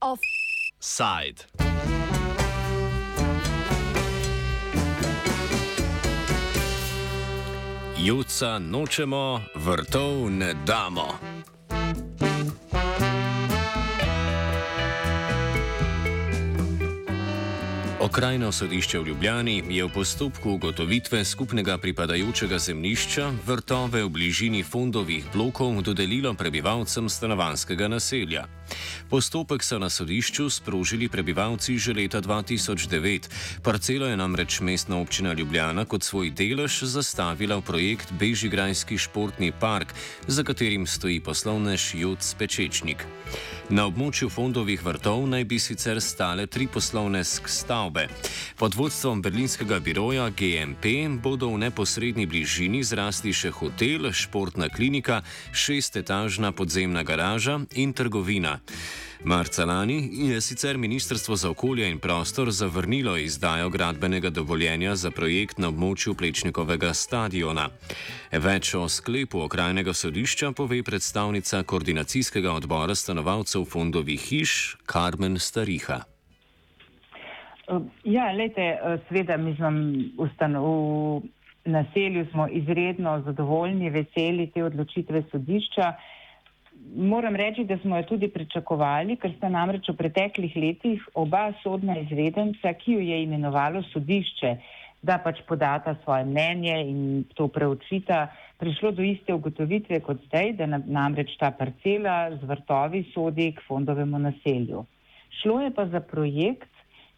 Offside. Juca nočemo, vrtov ne damo. Okrajno sodišče v Ljubljani je v postopku ugotovitve skupnega pripadajočega zemljišča vrtove v bližini fondovih blokov dodelilo prebivalcem stanovanskega naselja. Postopek so na sodišču sprožili prebivalci že leta 2009. Parcelo je namreč mestna občina Ljubljana kot svoj delež zastavila v projekt Bežigrajski športni park, za katerim stoji poslovnež Jud Spečečnik. Na območju fondovih vrtov naj bi sicer stale tri poslovne stavbe. Pod vodstvom berlinskega biroja GMP bodo v neposrednji bližini zrasli še hotel, športna klinika, šestetažna podzemna garaža in trgovina. Marca lani je sicer Ministrstvo za okolje in prostor zavrnilo izdajo gradbenega dovoljenja za projekt na območju Plečnikovega stadiona. Več o sklepu okrajnega sodišča pove predstavnica koordinacijskega odbora stanovalcev fondovih hiš Karmen Stariha. Ja, lejte, sveda mi smo v naselju smo izredno zadovoljni, veseli te odločitve sodišča moram reči, da smo jo tudi pričakovali, ker sta namreč v preteklih letih oba sodna izvedenca, ki jo je imenovalo sodišče, da pač podata svoje mnenje in to preučita, prišlo do iste ugotovitve kot zdaj, da namreč ta parcela z vrtovi sodi k fondovemu naselju. Šlo je pa za projekt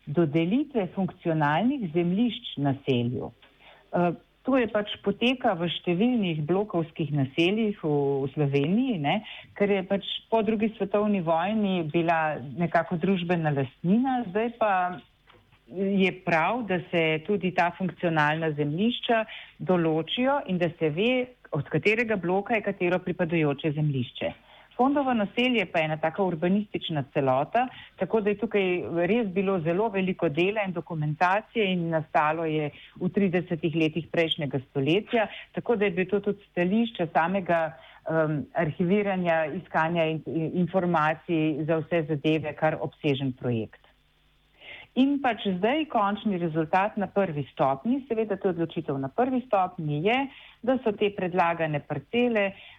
dodelitve funkcionalnih zemlišč naselju. To je pač poteka v številnih blokovskih naseljih v, v Sloveniji, ne, ker je pač po drugi svetovni vojni bila nekako družbena lastnina, zdaj pa je prav, da se tudi ta funkcionalna zemlišča določijo in da se ve, od katerega bloka je katero pripadajoče zemlišče. Fondovo naselje pa je ena taka urbanistična celota, tako da je tukaj res bilo zelo veliko dela in dokumentacije in nastalo je v 30 letih prejšnjega stoletja, tako da je bilo to tudi stališče samega um, arhiviranja, iskanja in, informacij za vse zadeve, kar obsežen projekt. In pač zdaj končni rezultat na prvi stopni, seveda to odločitev na prvi stopni je, da so te predlagane parcele Eh,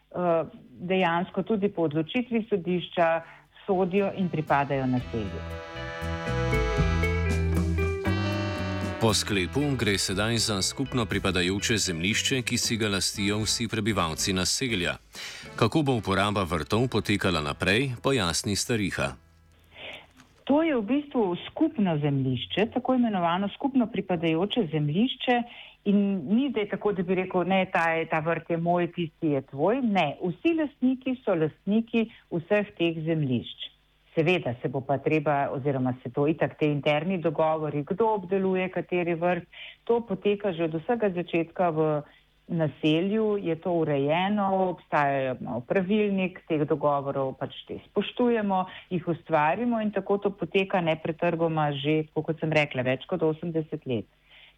dejansko tudi po odločitvi sodišča sodijo in pripadajo naselju. Po sklepu gre sedaj za skupno pripadajoče zemljišče, ki si ga lastijo vsi prebivalci naselja. Kako bo uporaba vrtov potekala naprej, pojasni Stariha. To je v bistvu skupno zemljišče, tako imenovano skupno pripadajoče zemljišče, In ni zdaj tako, da bi rekel, ne, ta, ta vrt je moj, tisti je tvoj. Ne, vsi lastniki so lastniki vseh teh zemljišč. Seveda se bo pa treba, oziroma se to itak te interni dogovori, kdo obdeluje kateri vrt, to poteka že od vsega začetka v naselju, je to urejeno, obstajajo pravilnik, teh dogovorov pač te spoštujemo, jih ustvarimo in tako to poteka nepretrgoma že, kot sem rekla, več kot 80 let.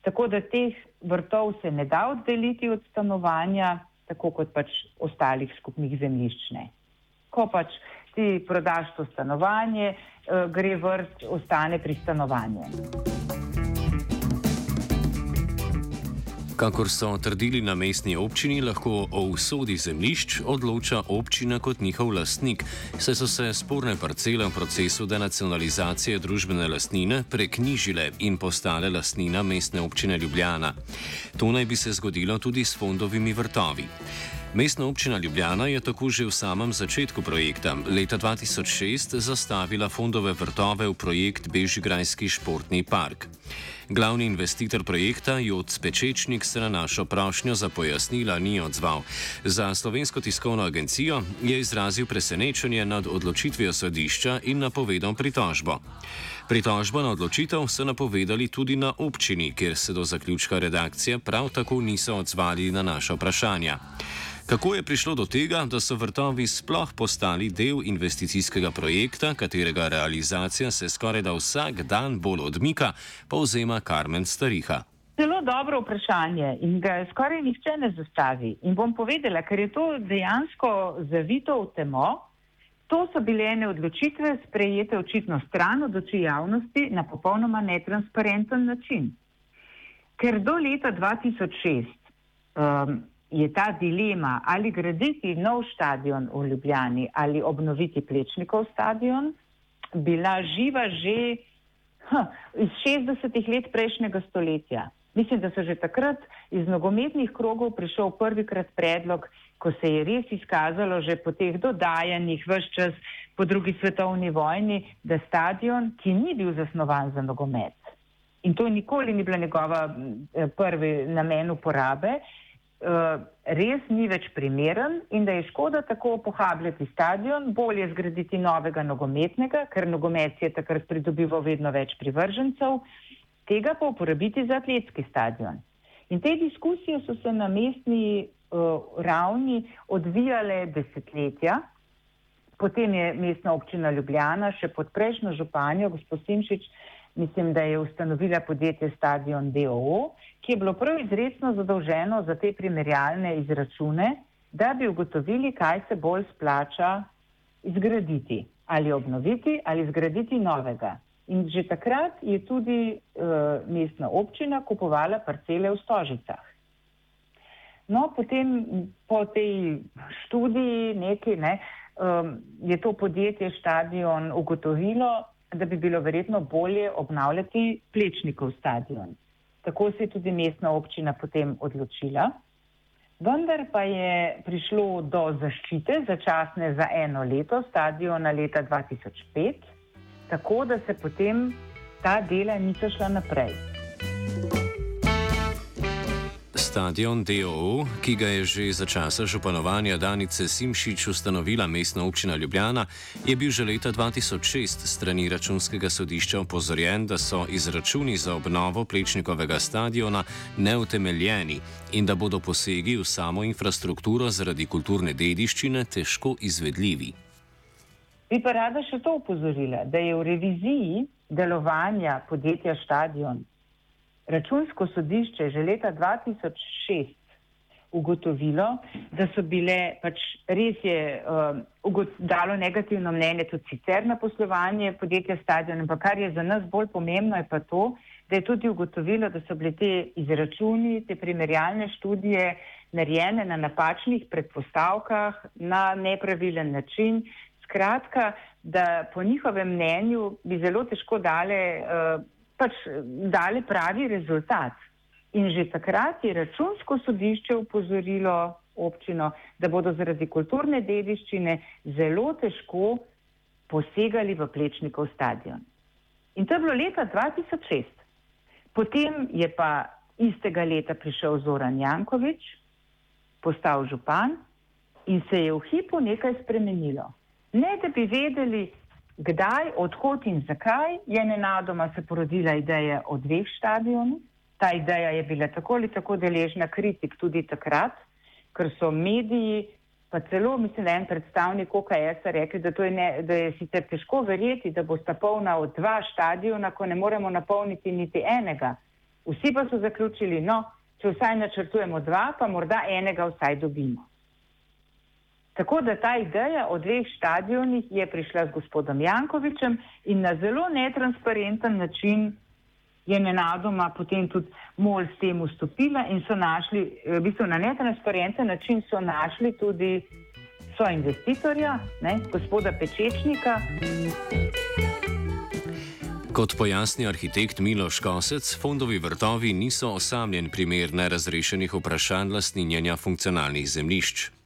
Tako da teh vrtov se ne da oddeliti od stanovanja, tako kot pač ostalih skupnih zemljišč. Ne. Ko pač ti prodaš to stanovanje, eh, gre vrt, ostane pri stanovanju. Kakor so trdili na mestni občini, lahko o usodi zemljišč odloča občina kot njihov lastnik, saj so se sporne parcele v procesu denacionalizacije družbene lastnine preknjižile in postale lastnina mestne občine Ljubljana. To naj bi se zgodilo tudi s fondovimi vrtovi. Mestna občina Ljubljana je tako že v samem začetku projekta leta 2006 zastavila fondove vrtove v projekt Bežigrajski športni park. Glavni investitor projekta Jod Spečečnik se na našo prošnjo za pojasnila ni odzval. Za slovensko tiskovno agencijo je izrazil presenečenje nad odločitvijo sodišča in napovedal pritožbo. Pritožbo na odločitev so napovedali tudi na občini, kjer se do zaključka redakcije prav tako niso odzvali na naše vprašanja. Kako je prišlo do tega, da so vrtovi sploh postali del investicijskega projekta, katerega realizacija se skoraj da vsak dan bolj odmika, povzema Karmen Stariha. zelo dobro vprašanje in ga skoraj nihče ne zastavi. In bom povedala, ker je to dejansko zavito v temo, to so bile ene odločitve sprejete očitno stran od oči javnosti na popolnoma netransparenten način. Ker do leta 2006 um, je ta dilema, ali graditi nov stadion v Ljubljani ali obnoviti Plečnikov stadion, bila živa že ha, iz 60-ih let prejšnjega stoletja. Mislim, da so že takrat iz nogometnih krogov prišel prvikrat predlog, ko se je res izkazalo že po teh dodajanjih vse čas po drugi svetovni vojni, da stadion, ki ni bil zasnovan za nogomet in to nikoli ni bila njegova prvi namen uporabe, res ni več primeren in da je škoda tako pohabljati stadion, bolje zgraditi novega nogometnega, ker nogomet je takrat pridobival vedno več privržencev tega pa uporabiti za atletski stadion. In te diskusije so se na mestni uh, ravni odvijale desetletja. Potem je mestna občina Ljubljana še pod prejšnjo županjo, gospod Simšič, mislim, da je ustanovila podjetje Stadion DOO, ki je bilo prav izredno zadolženo za te primerjalne izračune, da bi ugotovili, kaj se bolj splača izgraditi ali obnoviti ali zgraditi novega. In že takrat je tudi uh, mestna občina kupovala parcele v Stožicah. No, potem po tej študiji neki, ne, um, je to podjetje stadion ugotovilo, da bi bilo verjetno bolje obnavljati Plečnikov stadion. Tako se je tudi mestna občina potem odločila. Vendar pa je prišlo do zaščite začasne za eno leto stadiona leta 2005 tako da se potem ta dela niso šla naprej. Stadion DOO, ki ga je že za časa županovanja Danice Simšič ustanovila mestna občina Ljubljana, je bil že leta 2006 strani računskega sodišča opozorjen, da so izračuni za obnovo plečnikovega stadiona neutemeljeni in da bodo posegi v samo infrastrukturo zaradi kulturne dediščine težko izvedljivi. Bi pa rada še to upozorila, da je v reviziji delovanja podjetja Stadion računsko sodišče že leta 2006 ugotovilo, da so bile pač res je uh, dalo negativno mnenje tudi sicer na poslovanje podjetja Stadion, ampak kar je za nas bolj pomembno je pa to, da je tudi ugotovilo, da so bile te izračuni, te primerjalne študije narejene na napačnih predpostavkah, na nepravilen način, Skratka, da po njihovem mnenju bi zelo težko dale, uh, pač dale pravi rezultat. In že takrat je računsko sodišče upozorilo občino, da bodo zaradi kulturne dediščine zelo težko posegali v Plečnikov stadion. In to je bilo leta 2006. Potem je pa istega leta prišel Zoran Jankovič, postal župan in se je v hipu nekaj spremenilo. Ne da bi vedeli, kdaj, odkot in zakaj je nenadoma se porodila ideja o dveh stadionih. Ta ideja je bila tako ali tako deležna kritik tudi takrat, ker so mediji, pa celo mislim, da en predstavnik OKS-a rekli, da, je ne, da je sicer težko verjeti, da bosta polna od dva stadiona, ko ne moremo napolniti niti enega. Vsi pa so zaključili, no, če vsaj načrtujemo dva, pa morda enega vsaj dobimo. Tako da ta ideja o dveh stadionih je prišla z gospodom Jankovičem in na zelo netransparenten način je nenadoma potem tudi MOL s tem vstopila in so našli, v bistvu na netransparenten način so našli tudi so investitorja, ne, gospoda Pečečnika. Kot pojasni arhitekt Miloš Kosec, fondovi vrtovi niso osamljen primer nerazrešenih vprašanj lastninjenja funkcionalnih zemljišč.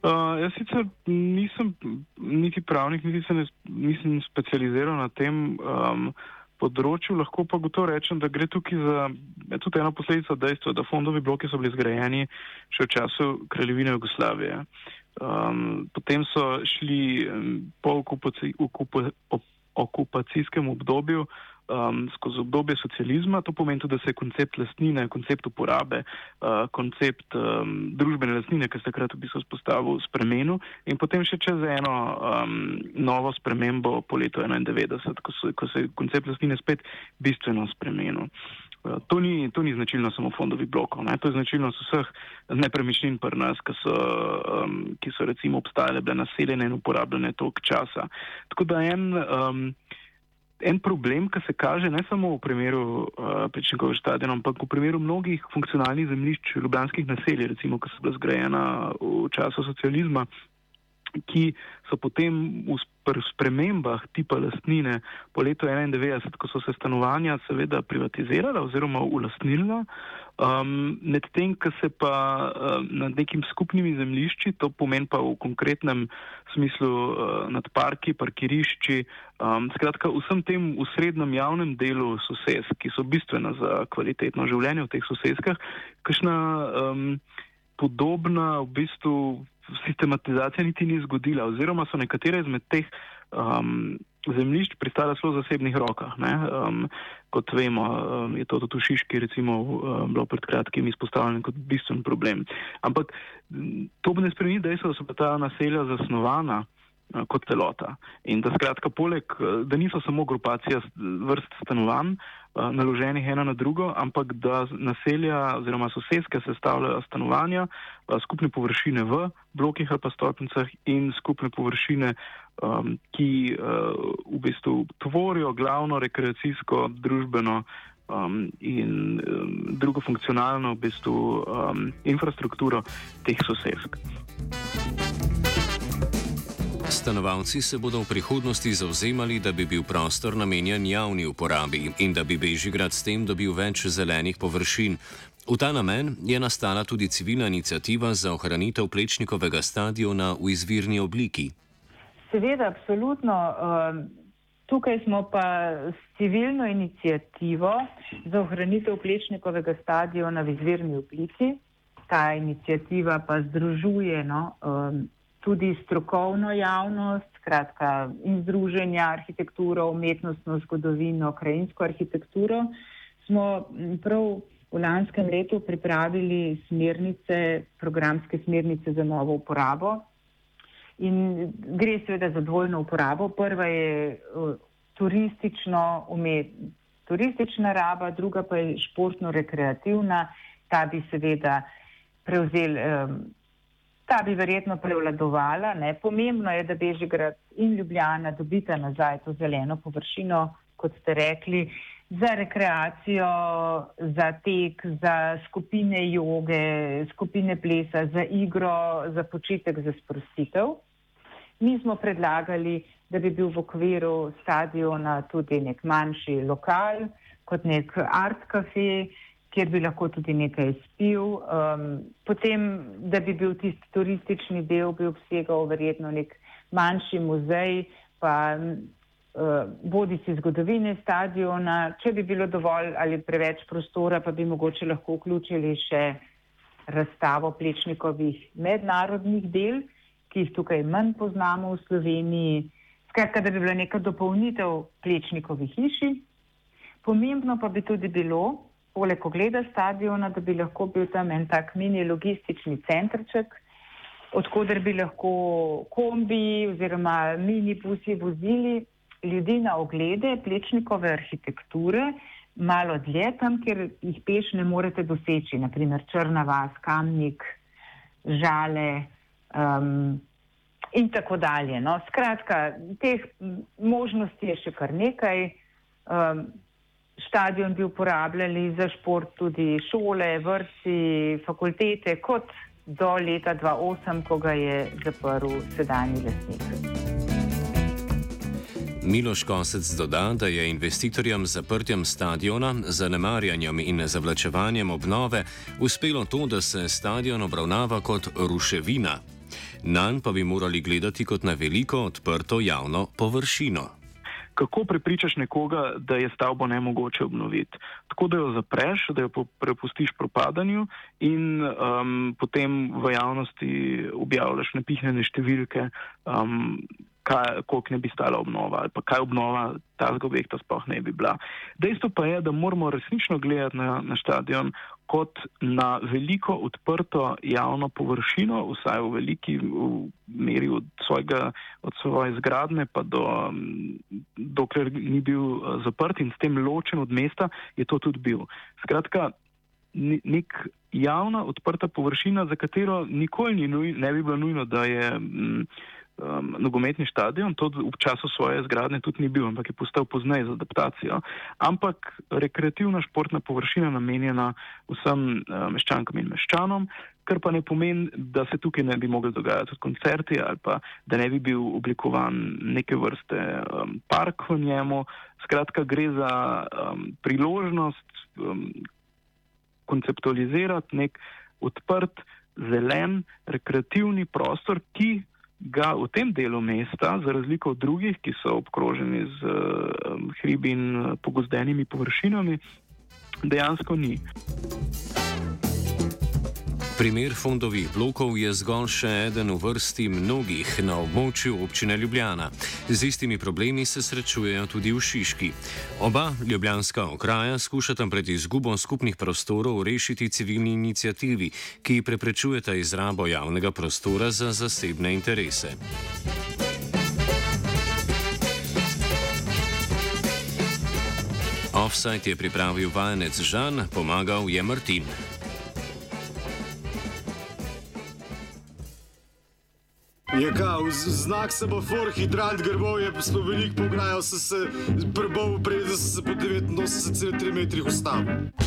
Uh, jaz sicer nisem niti pravnik, niti se ne, nisem specializiral na tem um, področju, lahko pa gotovo rečem, da gre tukaj za tudi eno posledico dejstva, da fondovi bloki so bili zgrajeni še v času kraljevine Jugoslavije. Um, potem so šli um, po okupacijskem obdobju um, skozi obdobje socializma. To pomeni tudi, da se je koncept lastnine, koncept uporabe, uh, koncept um, družbene lastnine, ki se takrat v bistvu spostavil, spremenil in potem še čez eno um, novo spremembo po letu 1991, ko, so, ko se je koncept lastnine spet bistveno spremenil. To ni, to ni značilno samo fondovih blokov, ne? to je značilnost vseh nepremičnin pri nas, ki so, um, ki so recimo obstajale, bile naseljene in uporabljene toliko časa. Tako da en, um, en problem, ki se kaže ne samo v primeru uh, Pečnikovega stadiona, ampak v primeru mnogih funkcionalnih zemljišč ljubljanskih naselij, recimo, ki so bila zgrajena v času socializma, ki so potem v spremembah tipa lastnine po letu 1991, ko so se stanovanja seveda privatizirala oziroma ulastnila, um, medtem, ko se pa um, nad nekim skupnimi zemljišči, to pomeni pa v konkretnem smislu uh, nad parki, parkirišči, um, skratka vsem tem v srednjem javnem delu sosedsk, ki so bistvena za kvalitetno življenje v teh sosedskah, kakšna um, podobna v bistvu sistematizacija niti ni zgodila, oziroma so nekatere izmed teh um, zemljišč pristala zelo v zasebnih rokah. Um, kot vemo, um, je to tudi v Šiški recimo, um, bilo pred kratkim izpostavljeno kot bistven problem. Ampak to ne spremeni dejstvo, da so pa ta naselja zasnovana. Uh, kot celota. In da skratka, poleg, uh, da niso samo grupacija vrst stanovanj, naloženih ena na drugo, ampak da naselja oziroma sosedske sestavljajo stanovanja, skupne površine v blokih ali pa stolpnicah in skupne površine, um, ki v bistvu tvorijo glavno rekreacijsko, družbeno um, in um, drugo funkcionalno v bistvu, um, infrastrukturo teh sosedsk. Stanovalci se bodo v prihodnosti zauzemali, da bi bil prostor namenjen javni uporabi in da bi Bežigrad s tem dobil več zelenih površin. V ta namen je nastala tudi civilna inicijativa za ohranitev Plečnikovega stadiona v izvirni obliki. Seveda, absolutno. Ehm, tukaj smo pa s civilno inicijativo za ohranitev Plečnikovega stadiona v izvirni obliki. Ta inicijativa pa združuje no, ehm, tudi strokovno javnost, skratka in združenja arhitekturo, umetnostno zgodovino, krajinsko arhitekturo, smo prav v lanskem letu pripravili smernice, programske smernice za novo uporabo. In gre seveda za dvojno uporabo. Prva je turistično umet, turistična raba, druga pa je športno-rekreativna. Ta bi seveda prevzel um, ta bi verjetno prevladovala. Ne. Pomembno je, da Bežigrad in Ljubljana dobita nazaj to zeleno površino, kot ste rekli, za rekreacijo, za tek, za skupine joge, skupine plesa, za igro, za počitek, za sprostitev. Mi smo predlagali, da bi bil v okviru stadiona tudi nek manjši lokal, kot nek art cafe, kjer bi lahko tudi nekaj spil. Um, potem, da bi bil tisti turistični del, bi obsegal verjetno nek manjši muzej, pa uh, bodi si zgodovine stadiona. Če bi bilo dovolj ali preveč prostora, pa bi mogoče lahko vključili še razstavo plečnikovih mednarodnih del, ki jih tukaj manj poznamo v Sloveniji. Skratka, da bi bila neka dopolnitev plečnikovih hiši. Pomembno pa bi tudi bilo, poleg ogleda stadiona, da bi lahko bil tam en tak mini logistični centrček, odkuder bi lahko kombi oziroma mini busi vozili ljudi na oglede plečnikove arhitekture, malo dlje tam, kjer jih peš ne morete doseči, naprimer Črna vas, Kamnik, Žale. Um, In tako dalje. No. Skratka, teh možnosti je še kar nekaj. Um, stadion bi uporabljali za šport tudi šole, vrsti, fakultete, kot do leta 2008, ko ga je zaprl sedanji lastnik. Miloš Kosec doda, da je investitorjem z zaprtjem stadiona, zanemarjanjem in zavlačevanjem obnove uspelo to, da se stadion obravnava kot ruševina. Nan pa bi morali gledati kot na veliko odprto javno površino kako prepričaš nekoga, da je stavbo ne mogoče obnoviti. Tako da jo zapreš, da jo prepustiš propadanju in um, potem v javnosti objavljaš nepihnjene številke, um, koliko ne bi stala obnova ali pa kaj obnova tega objekta sploh ne bi bila. Dejstvo pa je, da moramo resnično gledati na, na stadion kot na veliko odprto javno površino, vsaj v veliki v meri od, svojega, od svoje zgradne pa do, dokler ni bil zaprt in s tem ločen od mesta, je to tudi bil. Skratka, nek javna odprta površina, za katero nikoli ni nuj, ne bi bilo nujno, da je. Um, nogometni stadion, to v času svoje zgradne tudi ni bil, ampak je postal pozneje z adaptacijo. Ampak rekreativna športna površina namenjena vsem um, meščankam in meščanom, kar pa ne pomeni, da se tukaj ne bi mogli dogajati koncerti ali pa da ne bi bil oblikovan neke vrste um, park v njemu. Skratka, gre za um, priložnost um, konceptualizirati nek odprt, zelen, rekreativni prostor, ki ga v tem delu mesta, za razliko od drugih, ki so obkroženi z um, hribi in uh, pogozdenimi površinami, dejansko ni. Primer fondovih blokov je zgolj še eden v vrsti mnogih na območju občine Ljubljana. Z istimi problemi se srečujejo tudi v Šiški. Oba ljubljanska okraja skušata pred izgubo skupnih prostorov rešiti civilni inicijativi, ki preprečujeta izrabo javnega prostora za zasebne interese. Offside je pripravil vajenec Žan, pomagal je Martin. Je kao, znak semafor, hidrant, grbovje, smo veliko pograjali, sem se prebal, preden sem se po 89,3 metrih ustavil.